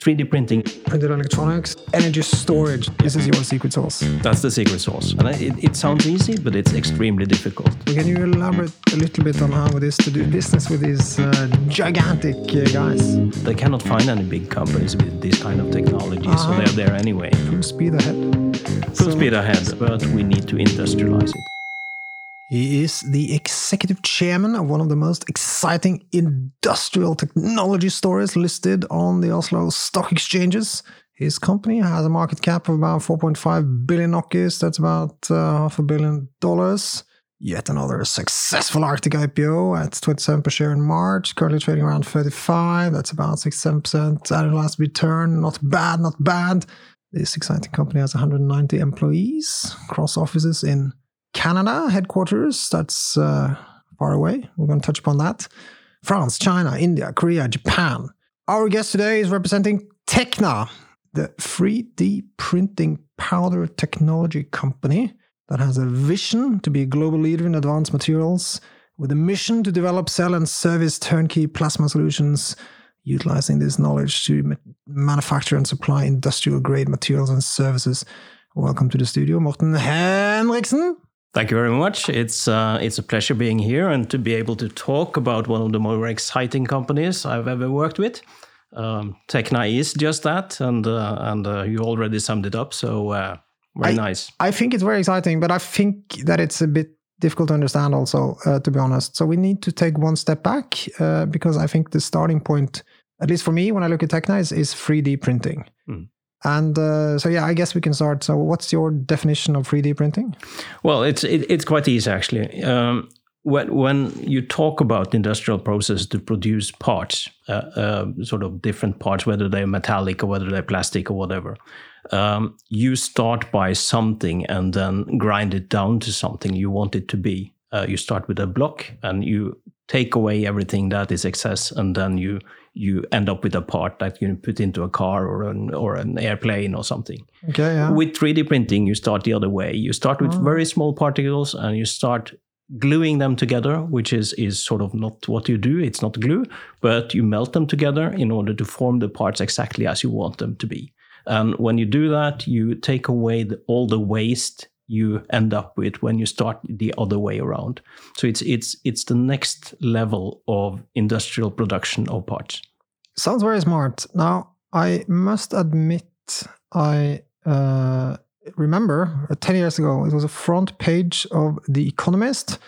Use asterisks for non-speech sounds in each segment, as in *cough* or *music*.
3D printing. Printed electronics, energy storage. This is your secret sauce. That's the secret sauce. And it, it sounds easy, but it's extremely difficult. Can you elaborate a little bit on how it is to do business with these uh, gigantic uh, guys? They cannot find any big companies with this kind of technology, uh-huh. so they're there anyway. Full speed ahead. Full so, speed ahead, but we need to industrialize it. He is the executive chairman of one of the most exciting industrial technology stories listed on the Oslo Stock Exchanges. His company has a market cap of about 4.5 billion NOKs, that's about uh, half a billion dollars. Yet another successful Arctic IPO at 27 per share in March, currently trading around 35. That's about 67% annualized return. Not bad, not bad. This exciting company has 190 employees across offices in Canada headquarters, that's uh, far away. We're going to touch upon that. France, China, India, Korea, Japan. Our guest today is representing Tekna, the 3D printing powder technology company that has a vision to be a global leader in advanced materials with a mission to develop, sell, and service turnkey plasma solutions, utilizing this knowledge to manufacture and supply industrial grade materials and services. Welcome to the studio, Morten Henriksen. Thank you very much. It's uh, it's a pleasure being here and to be able to talk about one of the more exciting companies I've ever worked with. Um, Tekna is just that, and uh, and uh, you already summed it up. So uh, very I, nice. I think it's very exciting, but I think that it's a bit difficult to understand. Also, uh, to be honest, so we need to take one step back uh, because I think the starting point, at least for me, when I look at Tekna, is, is 3D printing. Mm. And uh, so, yeah, I guess we can start. So, what's your definition of 3D printing? Well, it's it, it's quite easy actually. Um, when when you talk about industrial process to produce parts, uh, uh, sort of different parts, whether they're metallic or whether they're plastic or whatever, um, you start by something and then grind it down to something you want it to be. Uh, you start with a block and you take away everything that is excess, and then you you end up with a part that you put into a car or an or an airplane or something. Okay, yeah. With 3D printing, you start the other way. You start with oh. very small particles and you start gluing them together, which is is sort of not what you do. It's not glue, but you melt them together in order to form the parts exactly as you want them to be. And when you do that, you take away the, all the waste you end up with when you start the other way around. So it's it's it's the next level of industrial production of parts. Sounds very smart. Now I must admit I uh, remember uh, ten years ago it was a front page of The Economist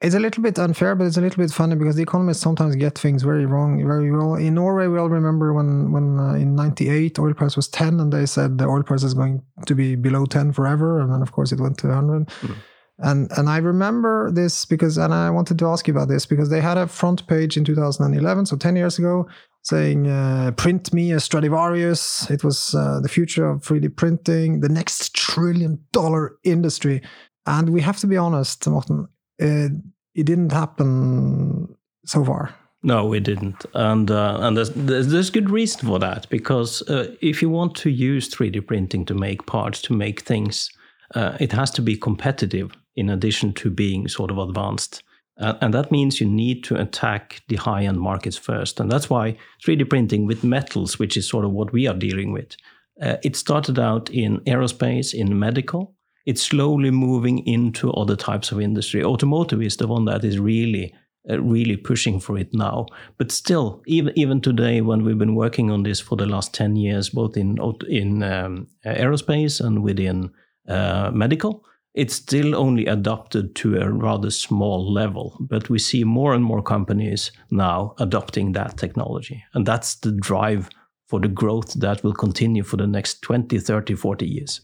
it's a little bit unfair, but it's a little bit funny because the economists sometimes get things very wrong, very well. In Norway, we all remember when, when uh, in '98 oil price was 10, and they said the oil price is going to be below 10 forever, and then of course it went to 100. Mm. And and I remember this because, and I wanted to ask you about this because they had a front page in 2011, so 10 years ago, saying uh, "Print me a Stradivarius." It was uh, the future of 3D printing, the next trillion dollar industry. And we have to be honest, Morten it, it didn't happen so far. No, it didn't, and uh, and there's, there's good reason for that because uh, if you want to use 3D printing to make parts, to make things, uh, it has to be competitive in addition to being sort of advanced, uh, and that means you need to attack the high-end markets first, and that's why 3D printing with metals, which is sort of what we are dealing with, uh, it started out in aerospace, in medical, it's slowly moving into other types of industry. Automotive is the one that is really uh, really pushing for it now. But still, even even today, when we've been working on this for the last ten years, both in in um, aerospace and within uh, medical, it's still only adopted to a rather small level. But we see more and more companies now adopting that technology, and that's the drive for the growth that will continue for the next 20, 30, 40 years.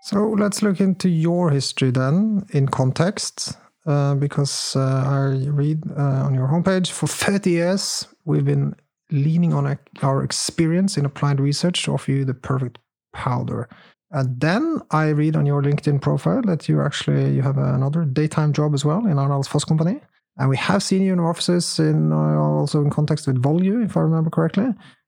So let's look into your history then in context, uh, because uh, I read uh, on your homepage for 30 years we've been leaning on our experience in applied research to offer you the perfect powder. And then I read on your LinkedIn profile that you actually you have another daytime job as well in Arendals Fossekompani. And we have seen you in offices in uh, also in context with Volue, if I remember correctly.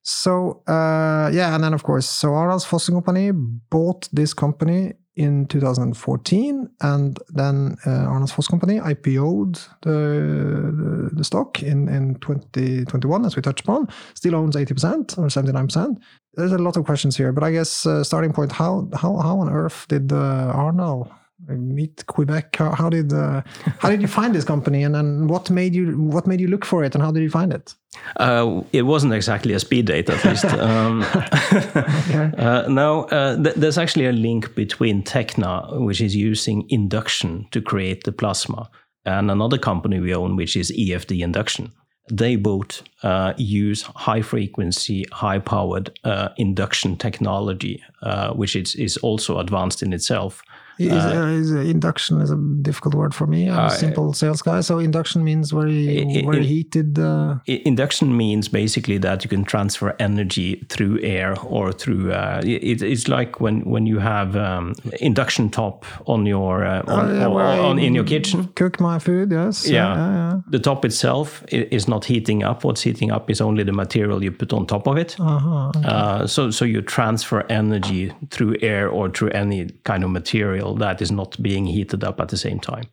So uh, yeah, and then of course, so Arendals Company bought this company in 2014, and then uh, Arendals Fossekompani IPO'd the, the, the stock in, in 2021, as we touched upon. Still owns 80% or 79%. There's a lot of questions here, but I guess uh, starting point: how how how on earth did uh, Arnold meet Quebec? How, how did uh, how did you find this company, and then what made you what made you look for it, and how did you find it? Uh, it wasn't exactly a speed date, at least. *laughs* um, okay. uh, no, uh, th there's actually a link between Tekna, which is using induction to create the plasma, and another company we own, which is EFD Induction. They both uh, use high frequency, high powered uh, induction technology, uh, which is, is also advanced in itself. Is, uh, uh, is, uh, induction is a difficult word for me. I'm a simple sales guy, so induction means very very heated. Uh... Induction means basically that you can transfer energy through air or through. Uh, it, it's like when when you have um, induction top on your uh, on, oh, yeah, well, on, in your kitchen. Cook my food, yes. Yeah. yeah, yeah. The top itself is not heating up. What's heating up is only the material you put on top of it. -huh, okay. so so you transfer energy through air or through any kind of material that is not being heated up at the same time.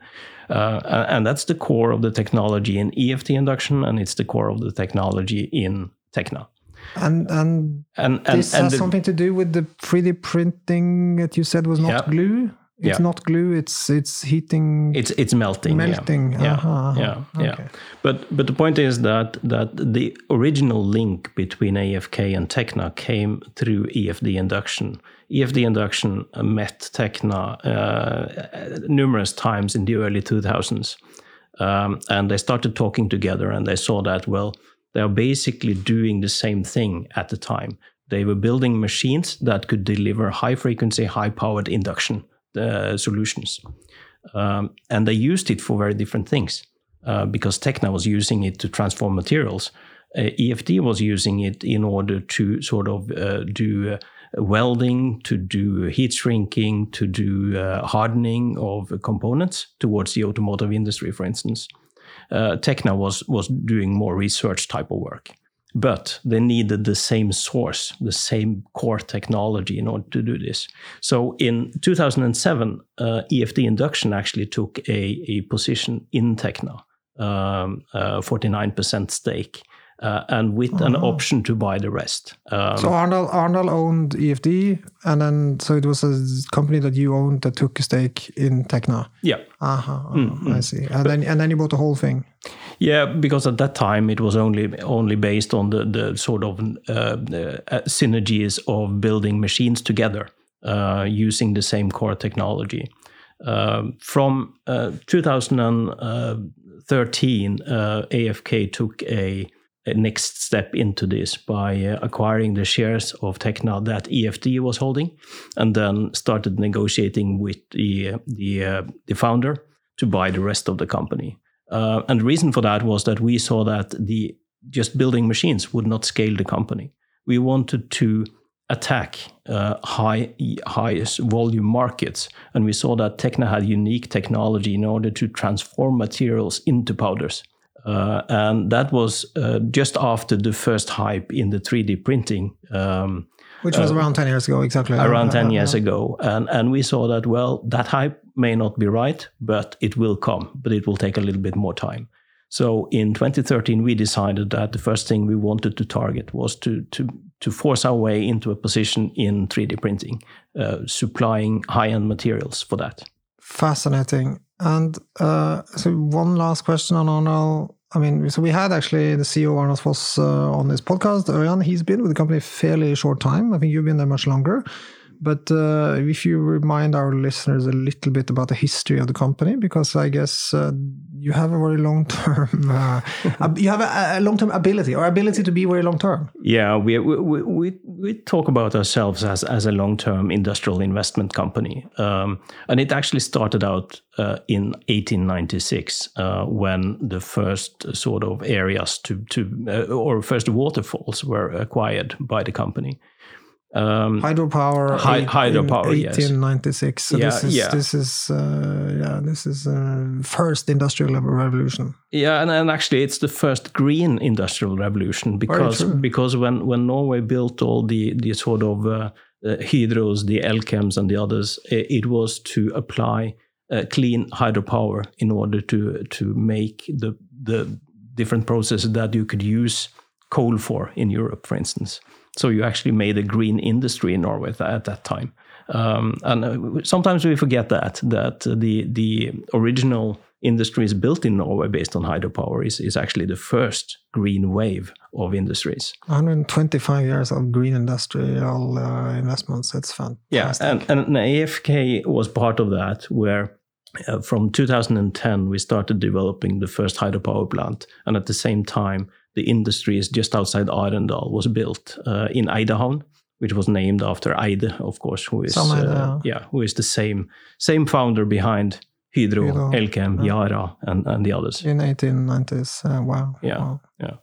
Uh, and that's the core of the technology in EFD induction, and it's the core of the technology in Tekna. And and, and, and this and has the, something to do with the 3D printing that you said was not yeah. glue. It's yeah. not glue. It's it's heating. It's it's melting. Melting. Yeah, uh-huh. yeah, yeah. Okay. But but the point is that that the original link between AFK and Tekna came through EFD induction. EFD induction met Tekna uh, numerous times in the early 2000s. Um, and they started talking together and they saw that, well, they are basically doing the same thing at the time. They were building machines that could deliver high frequency, high powered induction solutions. Um, and they used it for very different things uh, because Tekna was using it to transform materials. Uh, EFD was using it in order to sort of uh, do uh, welding, to do heat shrinking, to do uh, hardening of components towards the automotive industry, for instance. Uh, was was doing more research type of work, but they needed the same source, the same core technology in order to do this. So in 2007, uh, EFD Induction actually took a, a position in Tekna, um, 49% uh, stake uh, and with uh-huh. an option to buy the rest. Um, so Arnold Arnold owned EFD, and then so it was a company that you owned that took a stake in Tekna. Yeah. Uh-huh, uh-huh mm-hmm. I see. And but, then and then you bought the whole thing. Yeah, because at that time it was only only based on the the sort of uh, uh, synergies of building machines together uh, using the same core technology. Um, from uh, 2013, AFK took a next step into this by uh, acquiring the shares of Tekna that EFD was holding, and then started negotiating with the the, uh, the founder to buy the rest of the company. Uh, and the reason for that was that we saw that the just building machines would not scale the company. We wanted to attack uh, high highest volume markets, and we saw that Tekna had unique technology in order to transform materials into powders. Uh, and that was uh, just after the first hype in the 3D printing. Um, Which was uh, around 10 years ago, exactly. Around 10 years ago. And, and we saw that, well, that hype may not be right, but it will come, but it will take a little bit more time. So in 2013, we decided that the first thing we wanted to target was to, to, to force our way into a position in 3D printing, uh, supplying high end materials for that. Fascinating. And uh, so, one last question on Arnold. I mean, so we had actually the CEO Arnold Foss uh, on this podcast. Örjan, he's been with the company fairly short time. I think you've been there much longer. But uh, if you remind our listeners a little bit about the history of the company, because I guess uh, you have a very long term, *laughs* uh, you have a, a long term ability or ability to be very long term. Yeah, we, we, we, we talk about ourselves as, as a long term industrial investment company. Um, and it actually started out uh, in 1896 uh, when the first sort of areas to, to uh, or first waterfalls were acquired by the company. Um, hydropower, hy- hydropower, 1896. So yeah, this is yeah. this is uh, yeah this is uh, first industrial revolution. Yeah, and, and actually it's the first green industrial revolution because because when when Norway built all the the sort of uh, uh, Hydros, the Elkems, and the others, it, it was to apply uh, clean hydropower in order to to make the the different processes that you could use coal for in Europe, for instance. So you actually made a green industry in Norway at that time. Um, and uh, sometimes we forget that that the the original industries built in Norway based on hydropower is, is actually the first green wave of industries. 125 years of green industrial uh, investments. That's fun. Yeah, and, and AFK was part of that, where uh, from 2010 we started developing the first hydropower plant, and at the same time the industries just outside Arendal was built uh, in Eydehavn, which was named after Eyde, of course, who is uh, yeah, who is the same same founder behind Hydro, Hydro Elkem, yeah. Yara, and, and the others. In 1890s, uh, wow. Yeah, wow. yeah.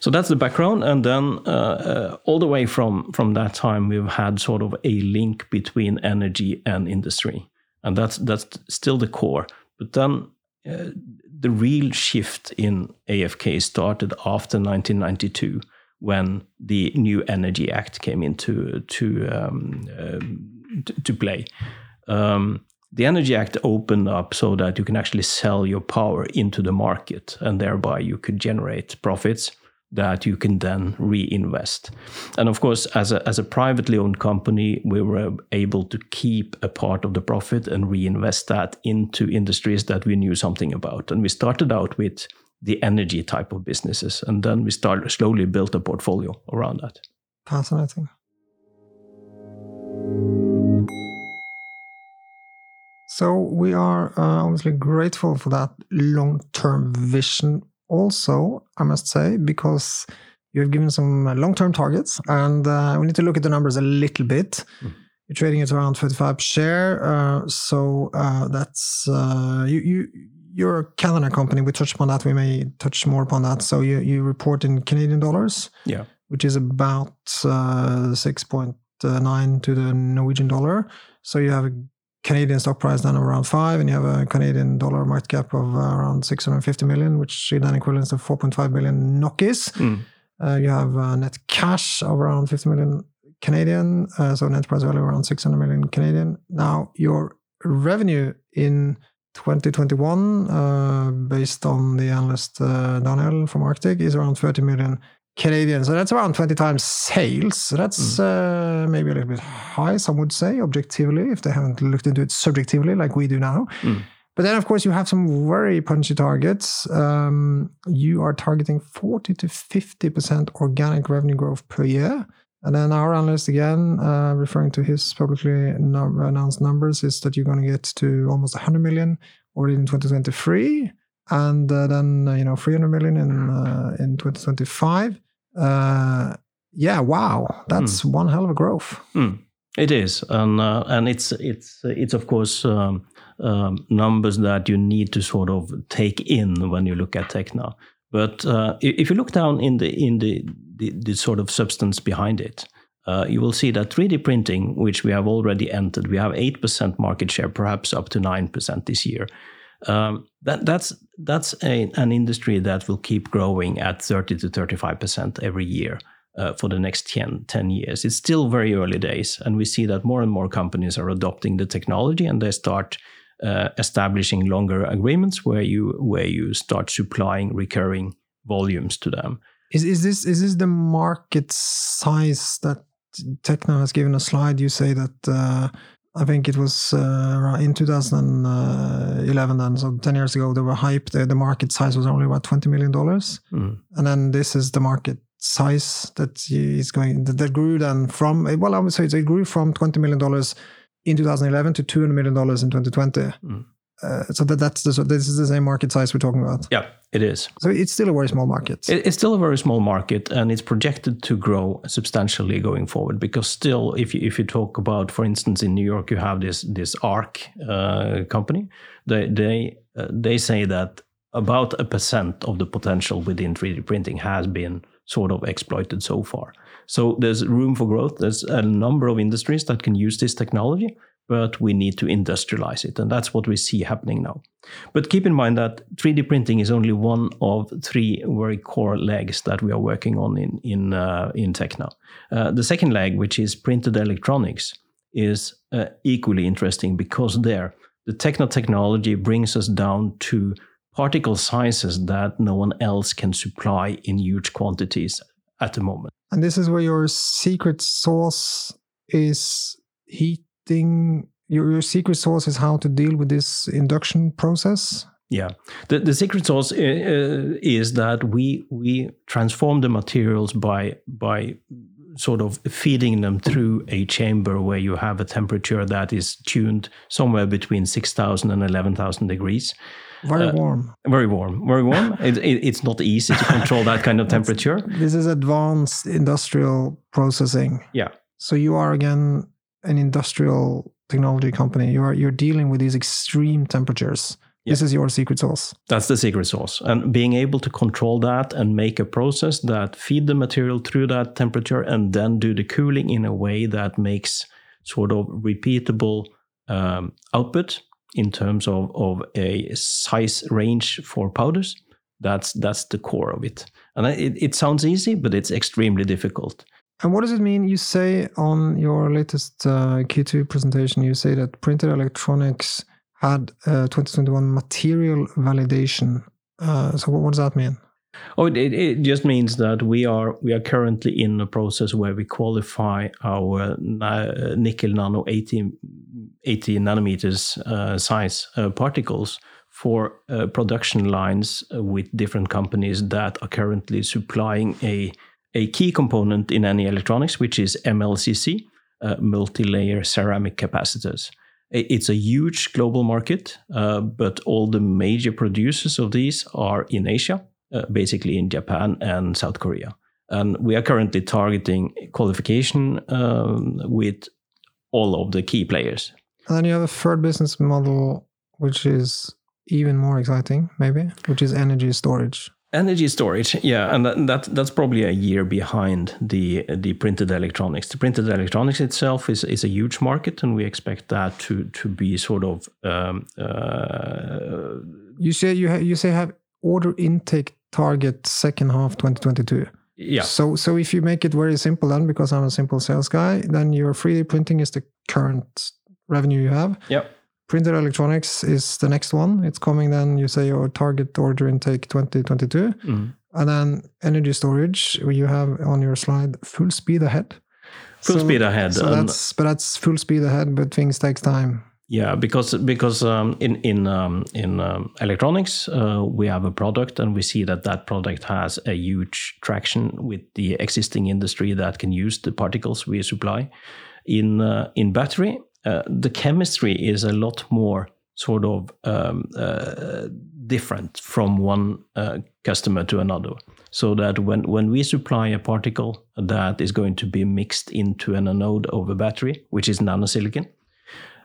So that's the background, and then uh, uh, all the way from from that time, we've had sort of a link between energy and industry, and that's that's still the core. But then uh, the real shift in AFK started after 1992 when the new Energy Act came into to um, um, to play. Um, the Energy Act opened up so that you can actually sell your power into the market, and thereby you could generate profits that you can then reinvest. And of course, as a, as a privately owned company, we were able to keep a part of the profit and reinvest that into industries that we knew something about. And we started out with the energy type of businesses, and then we started slowly built a portfolio around that. Fascinating. So we are uh, obviously grateful for that long-term vision. Also, I must say, because you have given some long-term targets, and uh, we need to look at the numbers a little bit. Mm. You're trading at around 35 share, uh, so uh, that's uh, you. You you're a Canada company. We touched upon that. We may touch more upon that. So you you report in Canadian dollars, yeah, which is about uh, six point nine to the Norwegian dollar. So you have a Canadian stock price then around five, and you have a Canadian dollar market cap of uh, around 650 million, which then equivalents to 4.5 billion NOKis. Mm. Uh, you have uh, net cash of around 50 million Canadian, uh, so net price value around 600 million Canadian. Now, your revenue in 2021, uh, based on the analyst uh, Daniel from Arctic, is around 30 million Canadian. So that's around 20 times sales. So that's mm. uh, maybe a little bit high, some would say, objectively, if they haven't looked into it subjectively like we do now. Mm. But then, of course, you have some very punchy targets. Um, you are targeting 40 to 50% organic revenue growth per year. And then our analyst, again, uh, referring to his publicly announced numbers, is that you're going to get to almost 100 million already in 2023 and uh, then uh, you know 300 million in uh, in 2025 uh, yeah, wow, that's mm. one hell of a growth. Mm. It is, and uh, and it's it's it's of course um, um, numbers that you need to sort of take in when you look at Tekna. But uh, if you look down in the in the the, the sort of substance behind it, uh, you will see that 3D printing, which we have already entered, we have eight percent market share, perhaps up to nine percent this year. Um, that, that's that's a, an industry that will keep growing at 30 to 35 percent every year uh, for the next 10, 10 years. It's still very early days, and we see that more and more companies are adopting the technology and they start uh, establishing longer agreements where you where you start supplying recurring volumes to them. Is is this is this the market size that Tekna has given a slide? You say that. Uh, I think it was uh, in 2011, then, so 10 years ago, they were hyped. The, the market size was only about $20 million. Mm. And then this is the market size that is going, that, that grew then from, well, I would say it grew from $20 million in 2011 to $200 million in 2020. Mm. Uh, so that that's the, so this is the same market size we're talking about. Yeah, it is. So it's still a very small market. It, it's still a very small market, and it's projected to grow substantially going forward. Because still, if you, if you talk about, for instance, in New York, you have this this ARK uh, company. They they uh, they say that about a percent of the potential within 3D printing has been sort of exploited so far. So there's room for growth. There's a number of industries that can use this technology but we need to industrialize it. And that's what we see happening now. But keep in mind that 3D printing is only one of three very core legs that we are working on in, in, uh, in Tekna. Uh, the second leg, which is printed electronics, is uh, equally interesting because there, the Tekna technology brings us down to particle sizes that no one else can supply in huge quantities at the moment. And this is where your secret sauce is heating. Your, your secret sauce is how to deal with this induction process. Yeah, the the secret sauce uh, uh is that we we transform the materials by by sort of feeding them through a chamber where you have a temperature that is tuned somewhere between 6,000 and 11,000 degrees. Very uh, warm. Very warm. Very warm. *laughs* it, it, it's not easy to control that kind of temperature. This is advanced industrial processing. Yeah. So you are again an industrial technology company. You are you're dealing with these extreme temperatures. This is your secret sauce. That's the secret sauce. And being able to control that and make a process that feed the material through that temperature and then do the cooling in a way that makes sort of repeatable um, output in terms of, of a size range for powders. That's that's the core of it. And it, it sounds easy, but it's extremely difficult. And what does it mean? You say on your latest uh, Q2 presentation, you say that printed electronics had uh, 2021 material validation. Uh, so what, what, does that mean? Oh, it, it, just means that we are we are currently in a process where we qualify our nickel nano 80, 80 nanometers uh, size uh, particles for uh, production lines with different companies that are currently supplying a a key component in any electronics, which is MLCC, uh, multi-layer ceramic capacitors. It's a huge global market, uh, but all the major producers of these are in Asia, uh, basically in Japan and South Korea. And we are currently targeting qualification um, with all of the key players. And then you have a third business model, which is even more exciting, maybe, which is energy storage. Energy storage, yeah, and that, that, that's probably a year behind the the printed electronics. The printed electronics itself is is a huge market, and we expect that to to be sort of. Um, uh, you say you ha- you say have order intake target second half 2022. Yeah. So so if you make it very simple, then because I'm a simple sales guy, then your 3D printing is the current revenue you have. Yep printed electronics is the next one. It's coming then, you say your target order intake 2022. Mm. And then energy storage, you have on your slide full speed ahead. Full so, speed ahead. So that's, but that's full speed ahead, but things takes time. Yeah, because because um, in in um, in um, electronics uh, we have a product and we see that that product has a huge traction with the existing industry that can use the particles we supply. In uh, in battery, uh, the chemistry is a lot more sort of um, uh, different from one uh, customer to another. So that when, when we supply a particle that is going to be mixed into an anode of a battery, which is nanosilicon,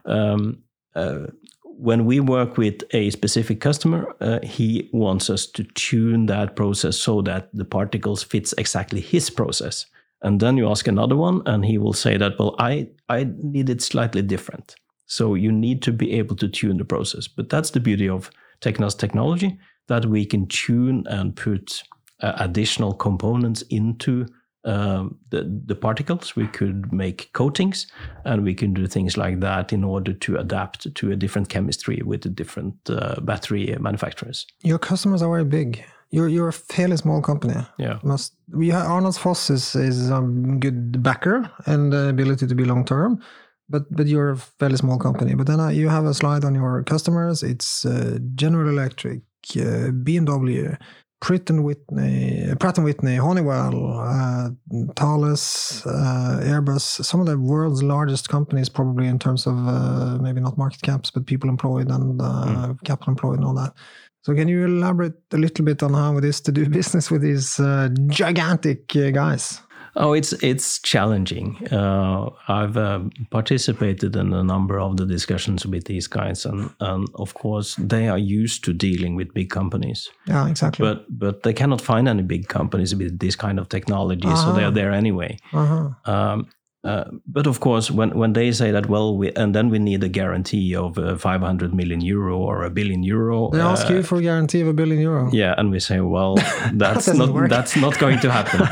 um, uh, when we work with a specific customer, uh, he wants us to tune that process so that the particles fits exactly his process. And then you ask another one, and he will say that, well, I, I need it slightly different. So you need to be able to tune the process. But that's the beauty of Tekna's technology that we can tune and put uh, additional components into um, the, the particles. We could make coatings and we can do things like that in order to adapt to a different chemistry with the different uh, battery manufacturers. Your customers are very big. You're you're a fairly small company. Yeah. Must we have Arnold Foss is, is a good backer and the ability to be long term, but but you're a fairly small company. But then uh, you have a slide on your customers. It's uh, General Electric, uh, BMW, Pratt and Whitney, Pratt and Whitney, Honeywell, uh, Thales, uh, Airbus, some of the world's largest companies, probably in terms of uh, maybe not market caps, but people employed and mm. capital employed and all that. So can you elaborate a little bit on how it is to do *laughs* business with these uh, gigantic uh, guys? Oh, it's it's challenging. Uh, I've uh, participated in a number of the discussions with these guys, and, and of course they are used to dealing with big companies. Yeah, exactly. But but they cannot find any big companies with this kind of technology, -huh. so they are there anyway. Uh-huh. Um, uh, but of course, when, when they say that, well, we, and then we need a guarantee of uh, 500 million euro or a billion euro. They ask uh, you for a guarantee of a billion euro. Yeah, and we say, well, *laughs* that's doesn't work. that's not going to happen.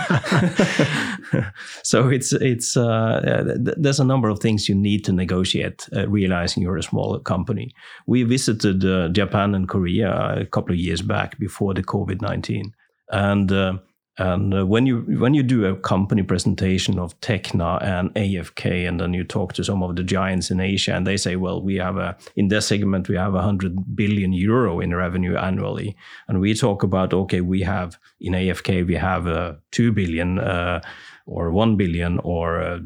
*laughs* *laughs* so it's it's uh, th- there's a number of things you need to negotiate, uh, realizing you're a small company. We visited uh, Japan and Korea a couple of years back before the COVID nineteen, and. And uh, when you when you do a company presentation of Tekna and AFK, and then you talk to some of the giants in Asia, and they say, "Well, we have a in this segment we have a hundred billion euro in revenue annually," and we talk about, okay, we have in AFK we have uh, two billion. Uh, or 1 billion or uh,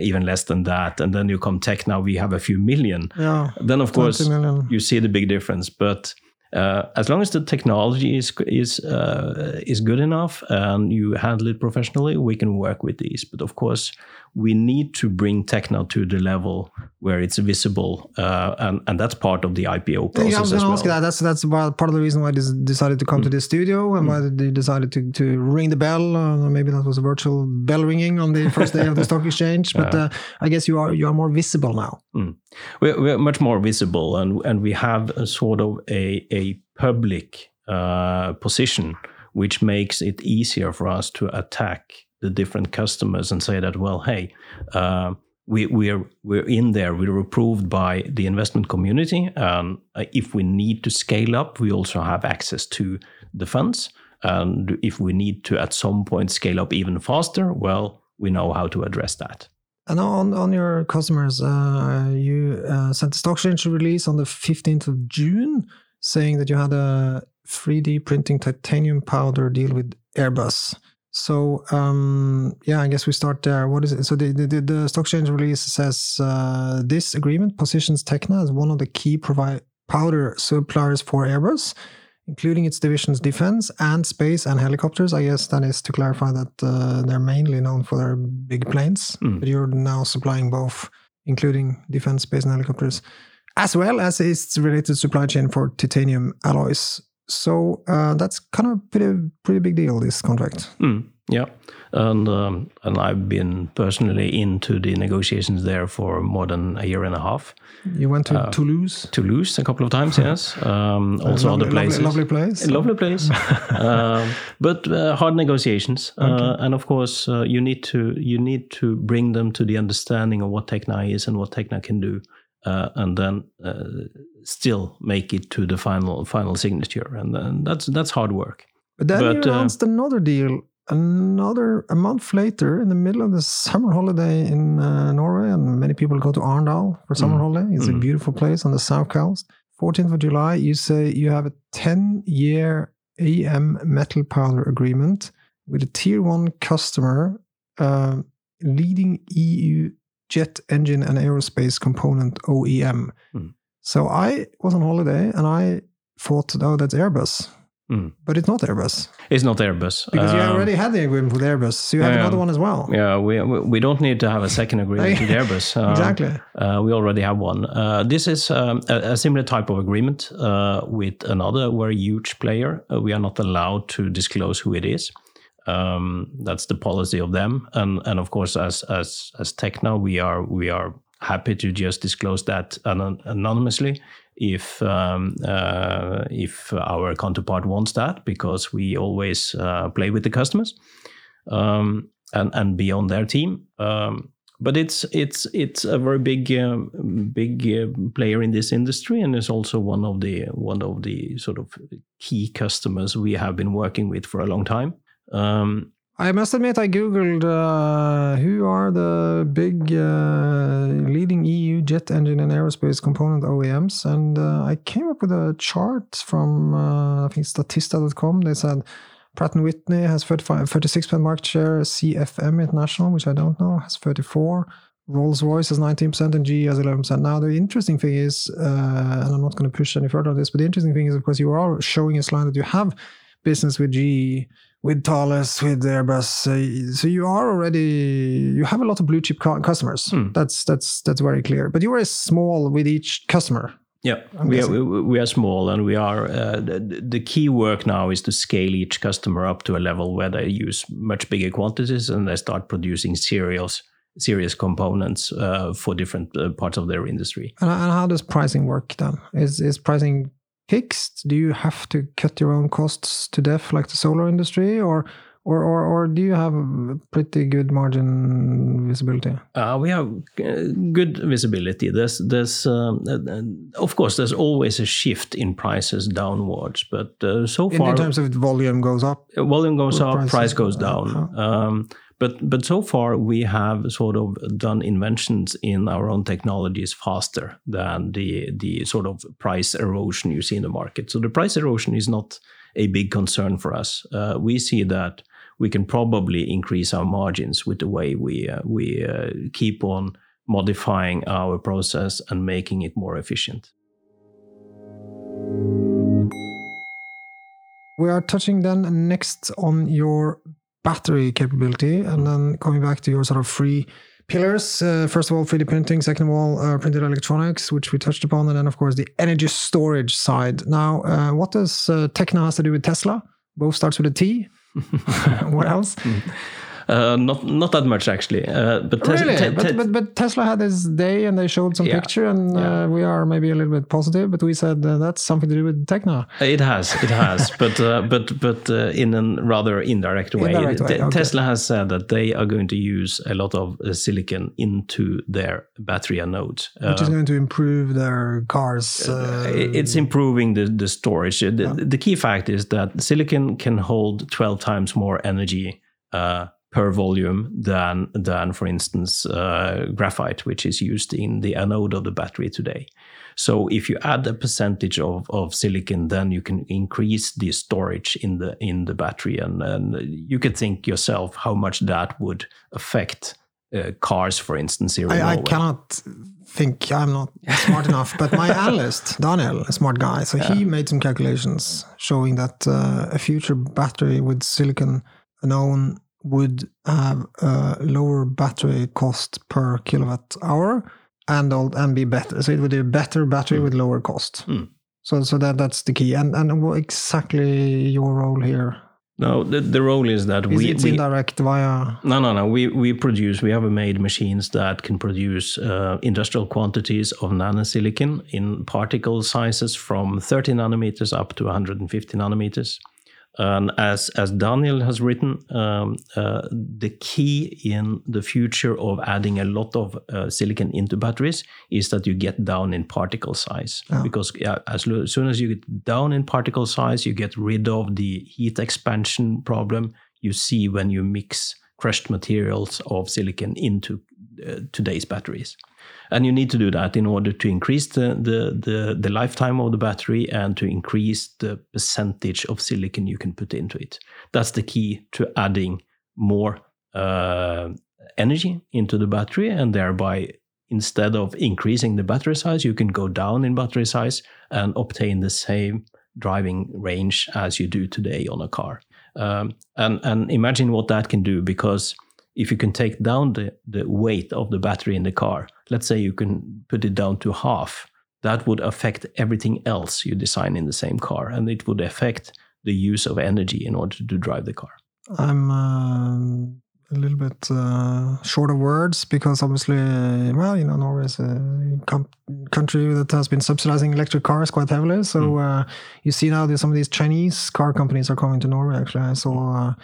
even less than that and then you come Tekna we have a few million Yeah. then of course million. you see the big difference but uh, as long as the technology is is uh, is good enough and you handle it professionally, we can work with these. But of course, we need to bring Tekna to the level where it's visible, uh, and and that's part of the IPO process Yeah, I was going as to well. ask that. That's that's part of the reason why they decided to come Mm. to this studio and why they decided to, to ring the bell. Uh, maybe that was a virtual bell ringing on the *laughs* first day of the stock exchange. But uh, I guess you are you are more visible now. we're, we're much more visible and and we have a sort of a a public uh, position which makes it easier for us to attack the different customers and say that well hey uh, we, we're we're in there. We're approved by the investment community. And uh, if we need to scale up we also have access to the funds. And if we need to at some point scale up even faster well we know how to address that. And on on your customers, uh, you uh, sent a stock exchange release on the fifteenth of June, saying that you had a 3D printing titanium powder deal with Airbus. So um, yeah, I guess we start there. What is it? So the the, the stock exchange release says uh, this agreement positions Tekna as one of the key provide powder suppliers for Airbus, including its divisions defense and space and helicopters. I guess that is to clarify that uh, they're mainly known for their big planes, Mm. but you're now supplying both, including defense, space, and helicopters, as well as its related supply chain for titanium alloys. So uh, that's kind of pretty pretty big deal. This contract. Mm, yeah, and um, and I've been personally into the negotiations there for more than a year and a half. You went Uh, to Toulouse. Toulouse a couple of times, *laughs* yes. Um, also lovely, other places. Lovely, lovely place. A lovely place, *laughs* um, but uh, hard negotiations, uh, and of course uh, you need to you need to bring them to the understanding of what Tekna is and what Tekna can do, uh, and then uh, still make it to the final final signature, and then that's that's hard work. But then But, you uh, announced another deal another a month later in the middle of the summer holiday in uh, Norway, and many people go to Arendal for summer Mm. holiday. It's a Mm. beautiful place on the south coast. 14th of July, you say you have a 10 year AM metal powder agreement with a tier one customer, uh, leading EU jet engine and aerospace component OEM. Mm. So I was on holiday and I thought, oh, that's Airbus. Mm. But it's not Airbus It's not Airbus because you Um, already had the agreement with Airbus. So you have yeah. another one as well. Yeah, we we we don't need to have a second *laughs* agreement with Airbus. Um, Exactly. Uh, we already have one. Uh, this is um, a, a similar type of agreement uh, with another very huge player. Uh, we are not allowed to disclose who it is. Um, that's the policy of them, and and of course, as as as Tekna, we are we are happy to just disclose that anon- anonymously if um, uh, if our counterpart wants that, because we always uh, play with the customers um, and and be on their team. Um, but it's it's it's a very big um, big uh, player in this industry, and is also one of the one of the sort of key customers we have been working with for a long time. Um, I must admit, I googled uh, who are the big uh, leading EU jet engine and aerospace component OEMs, and uh, I came up with a chart from uh, I think Statista.com. They said Pratt and Whitney has 35, 36% market share, CFM International, which I don't know, has 34. Rolls Royce has 19% and GE has 11%. Now, the interesting thing is, uh, and I'm not going to push any further on this, but the interesting thing is, of course, you are showing a slide that you have business with GE, with Thales, with Airbus. Uh, so you are already you have a lot of blue chip cu- customers. Hmm. That's that's that's very clear. But you are small with each customer. Yeah, I'm we are, guessing. we are small, and we are. Uh, the, the key work now is to scale each customer up to a level where they use much bigger quantities and they start producing serials serious components uh, for different uh, parts of their industry. And, and how does pricing work then? Is is pricing fixed? Do you have to cut your own costs to death like the solar industry, or or, or, or do you have pretty good margin visibility? Uh, we have uh, good visibility. There's, there's, um, uh, of course, there's always a shift in prices downwards, but uh, so far, in, in, terms of volume goes up, volume goes up, price, price goes down. Um, but but so far we have sort of done inventions in our own technologies faster than the the sort of price erosion you see in the market. So the price erosion is not a big concern for us. Uh, we see that we can probably increase our margins with the way we uh, we uh, keep on modifying our process and making it more efficient. We are touching then next on your battery capability, and then coming back to your sort of free pillars. Uh, first of all, 3D printing. Second of all, uh, printed electronics, which we touched upon, and then of course the energy storage side. Now, uh, what does uh, Tekna has to do with Tesla? Both starts with a T. *laughs* what else? Uh, not not that much actually. Uh, but, tes- really? te- te- but, but, but Tesla had this day and they showed some yeah. picture and yeah. uh, we are maybe a little bit positive, but we said uh, that's something to do with Tekna. It has, it has, *laughs* but uh, but but uh, in a rather indirect way. Indirect way. Okay. Tesla has said that they are going to use a lot of silicon into their battery anodes, which is going to improve their cars. it's improving the the storage. The, yeah. the, key fact is that silicon can hold twelve times more energy. Uh, per volume than than for instance uh, graphite, which is used in the anode of the battery today. So if you add a percentage of, of silicon, then you can increase the storage in the in the battery, and, and you could think yourself how much that would affect uh, cars, for instance. Here I, I cannot think I'm not smart enough, but my *laughs* analyst Daniel, a smart guy, so yeah. he made some calculations showing that uh, a future battery with silicon anode would have a lower battery cost per kilowatt hour and and be better. So it would be a better battery mm. with lower cost. Mm. So so that that's the key. And and what exactly your role here? No, the, the role is that is we it's we, indirect via. No, no, no. We we produce. We have made machines that can produce uh, industrial quantities of nanosilicon in particle sizes from 30 nanometers up to 150 nanometers. And as as Daniel has written, um, uh, the key in the future of adding a lot of uh, silicon into batteries is that you get down in particle size. Oh. Because yeah, as, lo- as soon as you get down in particle size, you get rid of the heat expansion problem you see when you mix crushed materials of silicon into uh, today's batteries and you need to do that in order to increase the, the, the, the, lifetime of the battery and to increase the percentage of silicon you can put into it. That's the key to adding more uh, energy into the battery, and thereby, instead of increasing the battery size, you can go down in battery size and obtain the same driving range as you do today on a car. Um, and, and imagine what that can do because if you can take down the, the weight of the battery in the car, let's say you can put it down to half, that would affect everything else you design in the same car, and it would affect the use of energy in order to drive the car. I'm uh, a little bit uh, short of words because obviously, well, you know, Norway is a country that has been subsidizing electric cars quite heavily. So mm. uh, you see now that some of these Chinese car companies are coming to Norway. Actually, I saw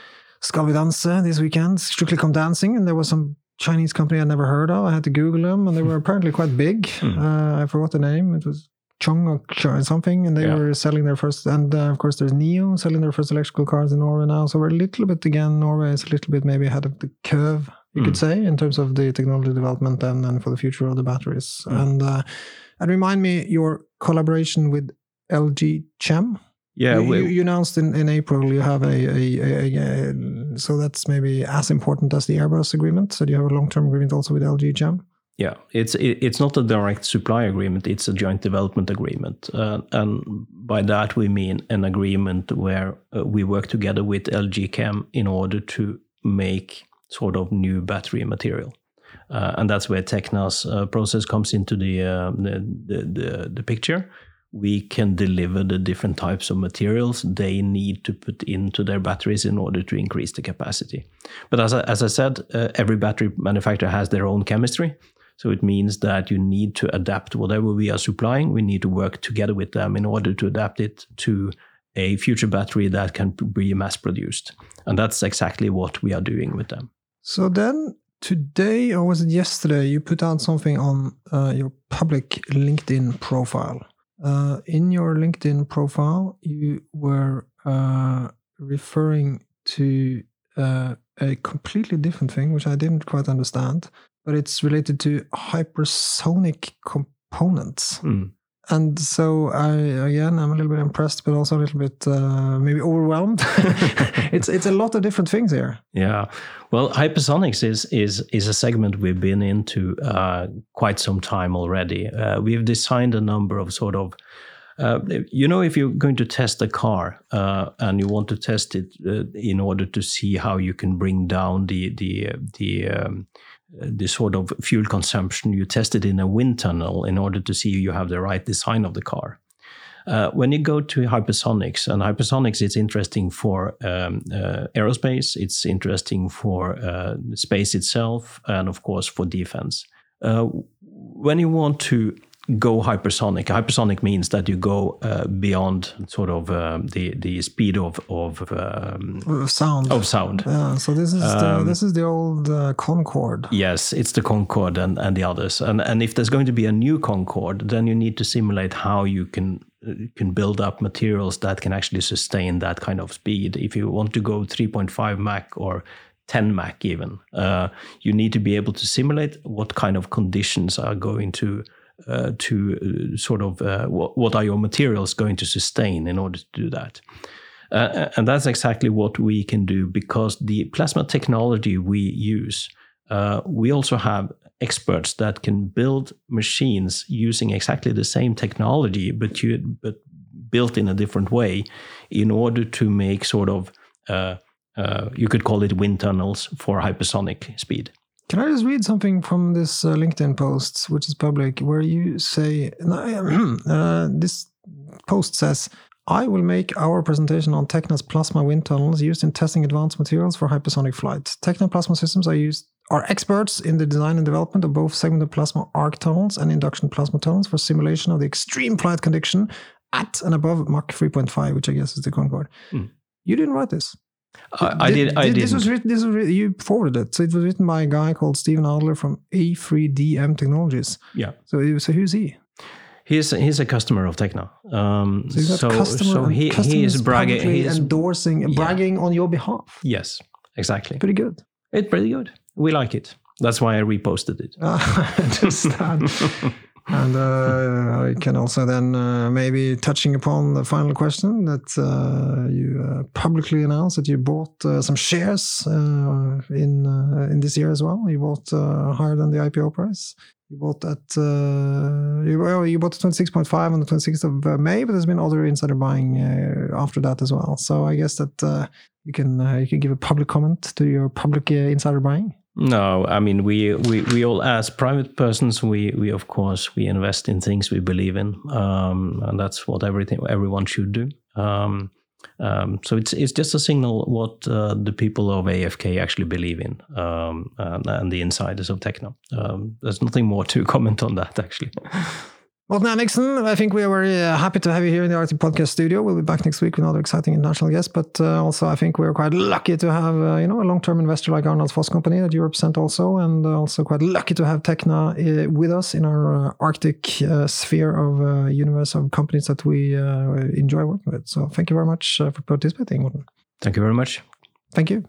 Skal vi danse this weekend, Strictly Come Dancing, and there was some Chinese company I'd never heard of. I had to Google them, and they were apparently quite big. Mm. Uh, I forgot the name. It was Chong or something, and they yeah. were selling their first. And uh, of course, there's NIO selling their first electrical cars in Norway now. So we're a little bit again. Norway is a little bit maybe ahead of the curve, you mm. could say, in terms of the technology development and, and for the future of the batteries. Mm. And uh, and remind me your collaboration with LG Chem. Yeah, you, we, you, announced in, in April you have a, a, a, a, so that's maybe as important as the Airbus agreement. So do you have a long term agreement also with LG Chem? Yeah, it's it, it's not a direct supply agreement; it's a joint development agreement, uh, and by that we mean an agreement where uh, we work together with LG Chem in order to make sort of new battery material. Uh, and that's where Tekna's uh, process comes into the, uh, the, the, the, the picture we can deliver the different types of materials they need to put into their batteries in order to increase the capacity. But as I, as I said, uh, every battery manufacturer has their own chemistry. So it means that you need to adapt whatever we are supplying, we need to work together with them in order to adapt it to a future battery that can be mass produced. And that's exactly what we are doing with them. So then today, or was it yesterday, you put out something on uh, your public LinkedIn profile. Uh, in your LinkedIn profile, you were uh, referring to uh, a completely different thing, which I didn't quite understand, but it's related to hypersonic components. Mm. And so I again I'm a little bit impressed, but also a little bit uh, maybe overwhelmed. *laughs* it's it's a lot of different things here. Yeah, well, hypersonics is is is a segment we've been into uh, quite some time already. Uh, we've designed a number of sort of. Uh, you know, if you're going to test a car uh, and you want to test it uh, in order to see how you can bring down the the the um, the sort of fuel consumption, you test it in a wind tunnel in order to see you have the right design of the car. Uh, when you go to hypersonics, and hypersonics, it's interesting for um, uh, aerospace, it's interesting for uh, space itself, and of course for defense. Uh, when you want to go hypersonic. Hypersonic means that you go uh, beyond sort of um, the the speed of of um, sound of sound. Yeah. So this is um, the, this is the old uh, Concorde. Yes, it's the Concorde and, and the others. And and if there's going to be a new Concorde, then you need to simulate how you can uh, can build up materials that can actually sustain that kind of speed. If you want to go 3.5 Mach or 10 Mach even, uh, you need to be able to simulate what kind of conditions are going to uh, to uh, sort of uh, what, what, are your materials going to sustain in order to do that. Uh, and that's exactly what we can do because the plasma technology we use, uh, we also have experts that can build machines using exactly the same technology, but you but built in a different way, in order to make sort of you could call it wind tunnels for hypersonic speed. Can I just read something from this uh, LinkedIn post, which is public, where you say, *clears throat* uh, this post says, I will make our presentation on Tekna's plasma wind tunnels used in testing advanced materials for hypersonic flight. Tekna plasma systems are used are experts in the design and development of both segmented plasma arc tunnels and induction plasma tunnels for simulation of the extreme flight condition at and above Mach 3.5, which I guess is the Concorde. Mm. You didn't write this. I, I did. I did. This was written. This was written, you forwarded it. So it was written by a guy called Steven Adler from A3DM Technologies. Yeah. So so who's he? He's he's a customer of Tekna. Um, so, so, so he, he is bragging, he is endorsing, yeah. bragging on your behalf. Yes, exactly. Pretty good. It's pretty good. We like it. That's why I reposted it. *laughs* I understand. *laughs* And uh, I can also then uh, maybe touching upon the final question that uh, you uh, publicly announced that you bought uh, some shares uh, in in this year as well. You bought higher than the IPO price. You bought at you, well, you bought twenty six point five on the twenty sixth of May, but there's been other insider buying after that as well. So I guess that you can you can give a public comment to your public insider buying. No, I mean we, we, we all as private persons we, we of course we invest in things we believe in, um, and that's what everything everyone should do. Um, um, so it's it's just a signal what uh, the people of AFK actually believe in, um, and, and, the insiders of Tekna. Um, there's nothing more to *laughs* comment on that actually. Well, now, Nixon, I think we are very uh, happy to have you here in the Arctic Podcast Studio. We'll be back next week with another exciting international guest. But uh, also, I think we're quite lucky to have uh, you know a long-term investor like Arendals Fossekompani that you represent also, and also quite lucky to have Tekna uh, with us in our uh, Arctic uh, sphere of universe of companies that we enjoy working with. So, thank you very much for participating, Morten. Thank you very much. Thank you.